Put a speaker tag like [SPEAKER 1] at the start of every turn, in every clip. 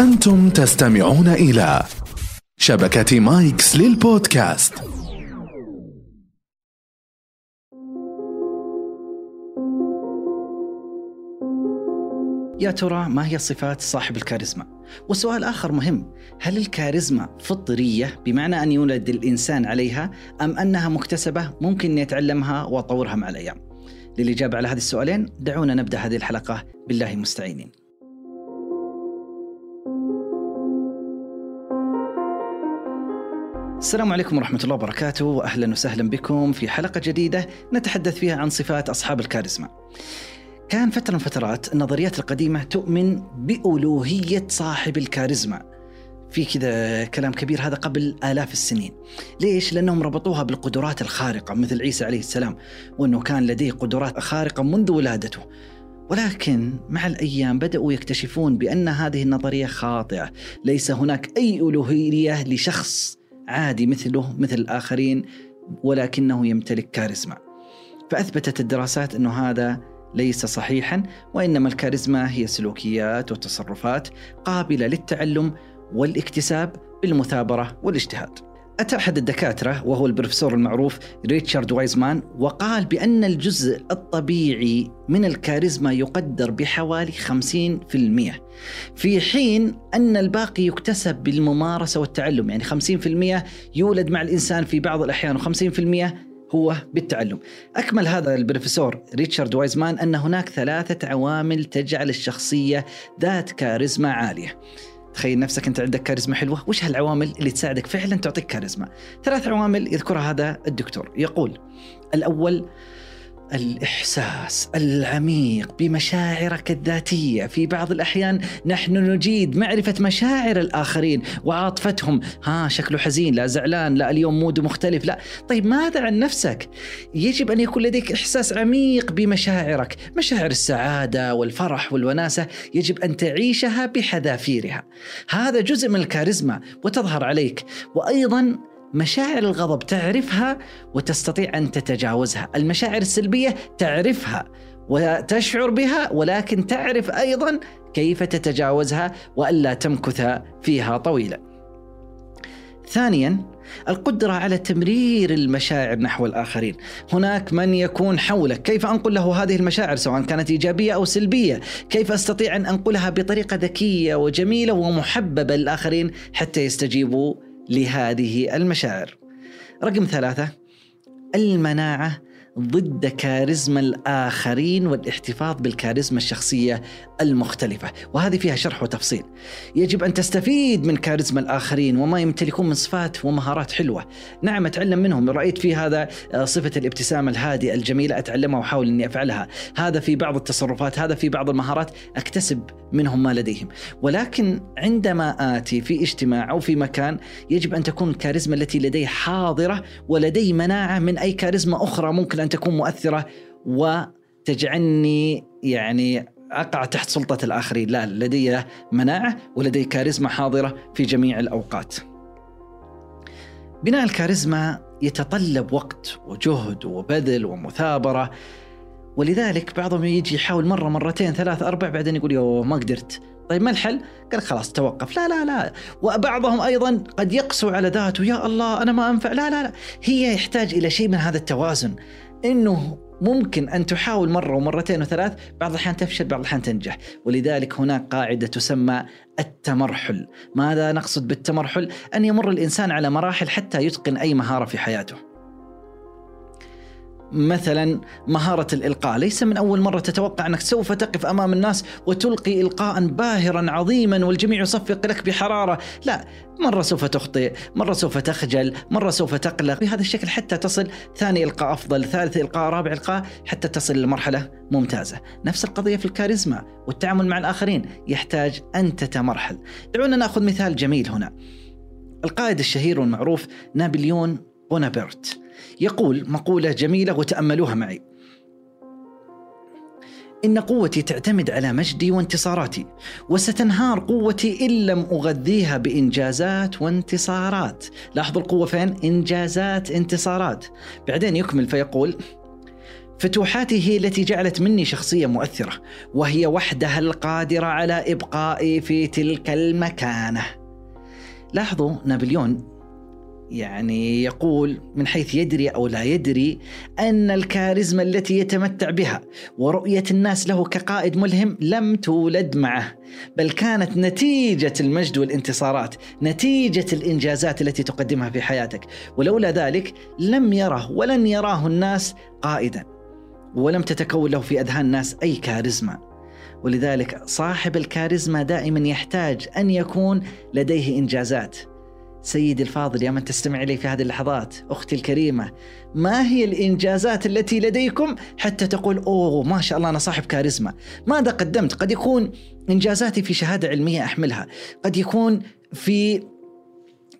[SPEAKER 1] أنتم تستمعون إلى شبكة مايكس للبودكاست
[SPEAKER 2] يا ترى ما هي صفات صاحب الكاريزما؟ وسؤال آخر مهم هل الكاريزما فطرية بمعنى أن يولد الإنسان عليها أم أنها مكتسبة ممكن يتعلمها وأطورها مع الأيام؟ للإجابة على هذه السؤالين دعونا نبدأ هذه الحلقة بالله مستعينين السلام عليكم ورحمة الله وبركاته وأهلا وسهلا بكم في حلقة جديدة نتحدث فيها عن صفات أصحاب الكاريزما. كان فترة من فترات النظريات القديمة تؤمن بألوهية صاحب الكاريزما. في كذا كلام كبير هذا قبل آلاف السنين. ليش؟ لأنهم ربطوها بالقدرات الخارقة مثل عيسى عليه السلام وأنه كان لديه قدرات خارقة منذ ولادته. ولكن مع الأيام بدأوا يكتشفون بأن هذه النظرية خاطئة. ليس هناك أي ألوهية لشخص عادي مثله مثل الآخرين ولكنه يمتلك كاريزما. فأثبتت الدراسات أنه هذا ليس صحيحا وإنما الكاريزما هي سلوكيات وتصرفات قابلة للتعلم والاكتساب بالمثابرة والاجتهاد. أتى أحد الدكاترة وهو البروفيسور المعروف ريتشارد وايزمان وقال بأن الجزء الطبيعي من الكاريزما يقدر بحوالي 50% في حين أن الباقي يكتسب بالممارسة والتعلم يعني 50% يولد مع الإنسان في بعض الأحيان و50% هو بالتعلم. أكمل هذا البروفيسور ريتشارد وايزمان أن هناك ثلاثة عوامل تجعل الشخصية ذات كاريزما عالية. تخيل نفسك أنت عندك كاريزما حلوة، وش هالعوامل اللي تساعدك فعلا تعطيك كاريزما؟ ثلاث عوامل يذكرها هذا الدكتور، يقول الأول الإحساس العميق بمشاعرك الذاتية. في بعض الأحيان نحن نجيد معرفة مشاعر الآخرين وعاطفتهم. ها شكله حزين لا زعلان لا اليوم موده مختلف لا. طيب ماذا عن نفسك؟ يجب أن يكون لديك إحساس عميق بمشاعرك. مشاعر السعادة والفرح والوناسة يجب أن تعيشها بحذافيرها. هذا جزء من الكاريزما وتظهر عليك. وأيضا مشاعر الغضب تعرفها وتستطيع أن تتجاوزها، المشاعر السلبية تعرفها وتشعر بها ولكن تعرف أيضا كيف تتجاوزها وألا تمكث فيها طويلا. ثانيا القدرة على تمرير المشاعر نحو الآخرين. هناك من يكون حولك. كيف أنقل له هذه المشاعر سواء كانت إيجابية أو سلبية؟ كيف أستطيع أن أنقلها بطريقة ذكية وجميلة ومحببة للآخرين حتى يستجيبوا لهذه المشاعر. رقم ثلاثة المناعة ضد كاريزما الآخرين والاحتفاظ بالكاريزما الشخصية المختلفة وهذه فيها شرح وتفصيل. يجب أن تستفيد من كاريزما الآخرين وما يمتلكون من صفات ومهارات حلوة. نعم أتعلم منهم. رأيت في هذا صفة الابتسامة الهادئة الجميلة أتعلمها وأحاول أني أفعلها. هذا في بعض التصرفات هذا في بعض المهارات. أكتسب منهم ما لديهم. ولكن عندما آتي في اجتماع أو في مكان يجب أن تكون الكاريزما التي لدي حاضرة ولدي مناعة من أي كاريزما أخرى ممكن أن تكون مؤثرة وتجعلني يعني أقع تحت سلطة الآخرين. لا لدي مناعة ولدي كاريزما حاضرة في جميع الأوقات. بناء الكاريزما يتطلب وقت وجهد وبذل ومثابرة ولذلك بعضهم يجي يحاول مرة مرتين ثلاث أربع بعدين يقول يوه ما قدرت. طيب ما الحل؟ قال خلاص توقف. لا لا لا. وبعضهم أيضا قد يقسو على ذاته. يا الله أنا ما أنفع. لا لا لا. هي يحتاج إلى شيء من هذا التوازن. إنه ممكن أن تحاول مرة ومرتين وثلاث بعض الأحيان تفشل بعض الأحيان تنجح. ولذلك هناك قاعدة تسمى التمرحل. ماذا نقصد بالتمرحل؟ أن يمر الإنسان على مراحل حتى يتقن أي مهارة في حياته. مثلا مهارة الإلقاء. ليس من أول مرة تتوقع أنك سوف تقف أمام الناس وتلقي إلقاء باهرا عظيما والجميع يصفق لك بحرارة. لا مرة سوف تخطئ مرة سوف تخجل مرة سوف تقلق. بهذا الشكل حتى تصل ثاني إلقاء أفضل ثالث إلقاء رابع إلقاء حتى تصل لمرحلة ممتازة. نفس القضية في الكاريزما والتعامل مع الآخرين. يحتاج أن تتمرحل. دعونا نأخذ مثال جميل هنا. القائد الشهير والمعروف نابليون بونابرت. يقول مقولة جميلة وتأملوها معي. إن قوتي تعتمد على مجدي وانتصاراتي وستنهار قوتي إن لم أغذيها بإنجازات وانتصارات. لاحظوا القوة فين؟ إنجازات انتصارات. بعدين يكمل فيقول فتوحاتي هي التي جعلت مني شخصية مؤثرة وهي وحدها القادرة على إبقائي في تلك المكانة. لاحظوا نابليون يعني يقول من حيث يدري أو لا يدري أن الكاريزما التي يتمتع بها ورؤية الناس له كقائد ملهم لم تولد معه بل كانت نتيجة المجد والانتصارات، نتيجة الإنجازات التي تقدمها في حياتك، ولولا ذلك لم يره ولن يراه الناس قائدا. ولم تتكون له في أذهان الناس أي كاريزما. ولذلك صاحب الكاريزما دائما يحتاج أن يكون لديه إنجازات. سيدي الفاضل يا من تستمع إلي في هذه اللحظات أختي الكريمة ما هي الإنجازات التي لديكم حتى تقول أوه ما شاء الله أنا صاحب كاريزما. ماذا قدمت؟ قد يكون إنجازاتي في شهادة علمية أحملها قد يكون في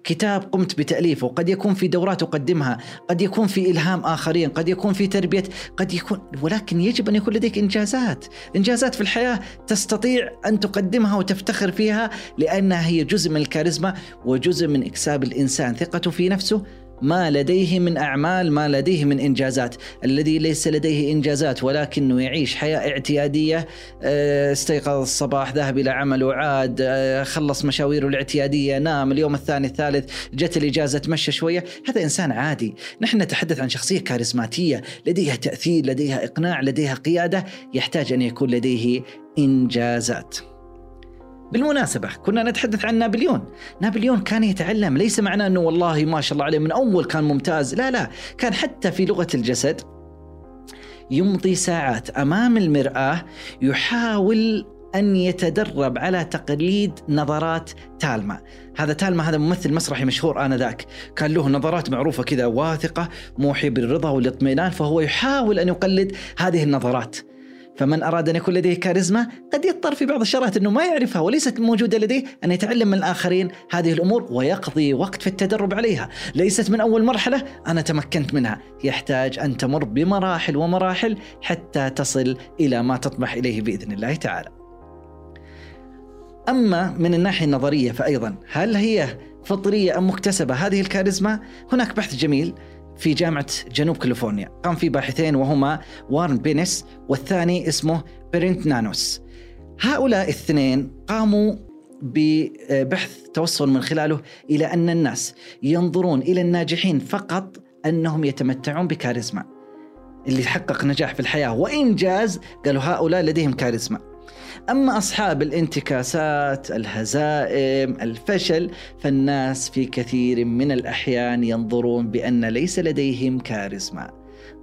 [SPEAKER 2] كتاب قمت بتأليفه. قد يكون في دورات أقدمها. قد يكون في إلهام آخرين. قد يكون في تربية. قد يكون ولكن يجب أن يكون لديك إنجازات. إنجازات في الحياة تستطيع أن تقدمها وتفتخر فيها لأنها هي جزء من الكاريزما وجزء من إكساب الإنسان. ثقته في نفسه ما لديه من أعمال ما لديه من إنجازات. الذي ليس لديه إنجازات ولكنه يعيش حياة اعتيادية آه، استيقظ الصباح ذهب إلى عمله عاد آه، خلص مشاويره الاعتيادية نام. اليوم الثاني الثالث جت الإجازة تمشى شوية. هذا إنسان عادي. نحن نتحدث عن شخصية كاريزماتية. لديها تأثير لديها إقناع لديها قيادة. يحتاج أن يكون لديه إنجازات. بالمناسبة كنا نتحدث عن نابليون. نابليون كان يتعلم ليس معناه أنه والله ما شاء الله عليه من أول كان ممتاز. لا لا كان حتى في لغة الجسد يمضي ساعات أمام المرآة يحاول أن يتدرب على تقليد نظرات تالما. هذا تالما هذا ممثل مسرحي مشهور آنذاك. كان له نظرات معروفة كذا واثقة موحي بالرضا والاطمئنان فهو يحاول أن يقلد هذه النظرات. فمن أراد أن يكون لديه كاريزما قد يضطر في بعض الشرائط أنه ما يعرفها وليست موجودة لديه أن يتعلم من الآخرين هذه الأمور ويقضي وقت في التدرب عليها. ليست من أول مرحلة أنا تمكنت منها. يحتاج أن تمر بمراحل ومراحل حتى تصل إلى ما تطمح إليه بإذن الله تعالى. أما من الناحية النظرية فأيضا هل هي فطرية أم مكتسبة؟ هذه الكاريزما هناك بحث جميل. في جامعة جنوب كاليفورنيا. قام فيه باحثين وهما وارن بينس والثاني اسمه برينت نانوس. هؤلاء الاثنين قاموا ببحث توصل من خلاله إلى أن الناس ينظرون إلى الناجحين فقط أنهم يتمتعون بكاريزما. اللي حقق نجاح في الحياة وإنجاز قالوا هؤلاء لديهم كاريزما. أما أصحاب الانتكاسات الهزائم الفشل فالناس في كثير من الأحيان ينظرون بأن ليس لديهم كاريزما.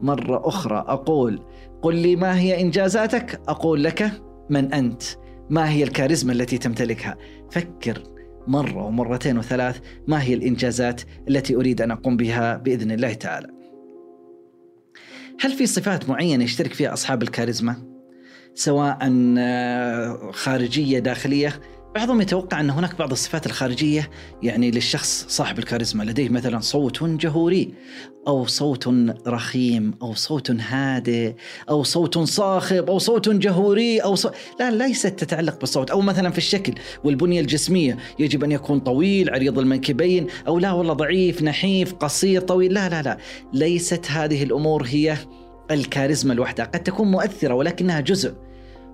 [SPEAKER 2] مرة أخرى أقول قل لي ما هي إنجازاتك؟ أقول لك من أنت؟ ما هي الكاريزما التي تمتلكها؟ فكر مرة ومرتين وثلاث ما هي الإنجازات التي أريد أن أقوم بها بإذن الله تعالى؟ هل في صفات معينة يشترك فيها أصحاب الكاريزما؟ سواء آه، خارجية داخلية. بعضهم يتوقع أن هناك بعض الصفات الخارجية يعني للشخص صاحب الكاريزما. لديه مثلا صوت جهوري أو صوت رخيم أو صوت هادئ أو صوت صاخب أو صوت جهوري أو صوت لا ليست تتعلق بالصوت. أو مثلا في الشكل والبنية الجسمية. يجب أن يكون طويل عريض المنكبين أو لا والله ضعيف نحيف قصير طويل. لا لا لا. ليست هذه الأمور هي الكاريزما لوحدها قد تكون مؤثرة ولكنها جزء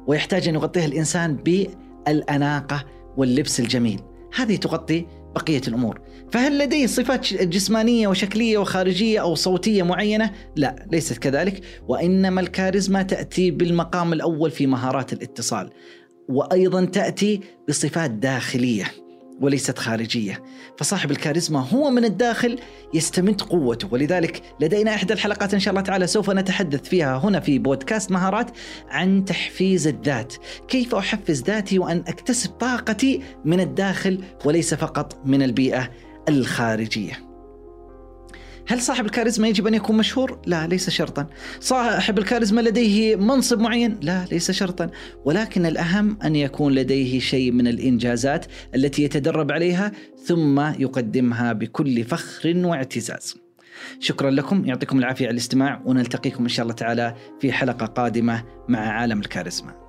[SPEAKER 2] ويحتاج أن يغطيها الإنسان بالأناقة واللبس الجميل. هذه تغطي بقية الأمور. فهل لديه صفات جسمانية وشكلية وخارجية أو صوتية معينة؟ لا ليست كذلك. وإنما الكاريزما تأتي بالمقام الأول في مهارات الاتصال وأيضا تأتي بصفات داخلية. وليست خارجية، فصاحب الكاريزما هو من الداخل يستمد قوته، ولذلك لدينا إحدى الحلقات إن شاء الله تعالى سوف نتحدث فيها هنا في بودكاست مهارات عن تحفيز الذات، كيف أحفز ذاتي وأن أكتسب طاقتي من الداخل وليس فقط من البيئة الخارجية. هل صاحب الكاريزما يجب أن يكون مشهور؟ لا ليس شرطا. صاحب الكاريزما لديه منصب معين؟ لا ليس شرطا، ولكن الأهم أن يكون لديه شيء من الإنجازات التي يتدرب عليها ثم يقدمها بكل فخر واعتزاز. شكرا لكم يعطيكم العافية على الاستماع ونلتقيكم إن شاء الله تعالى في حلقة قادمة مع عالم الكاريزما.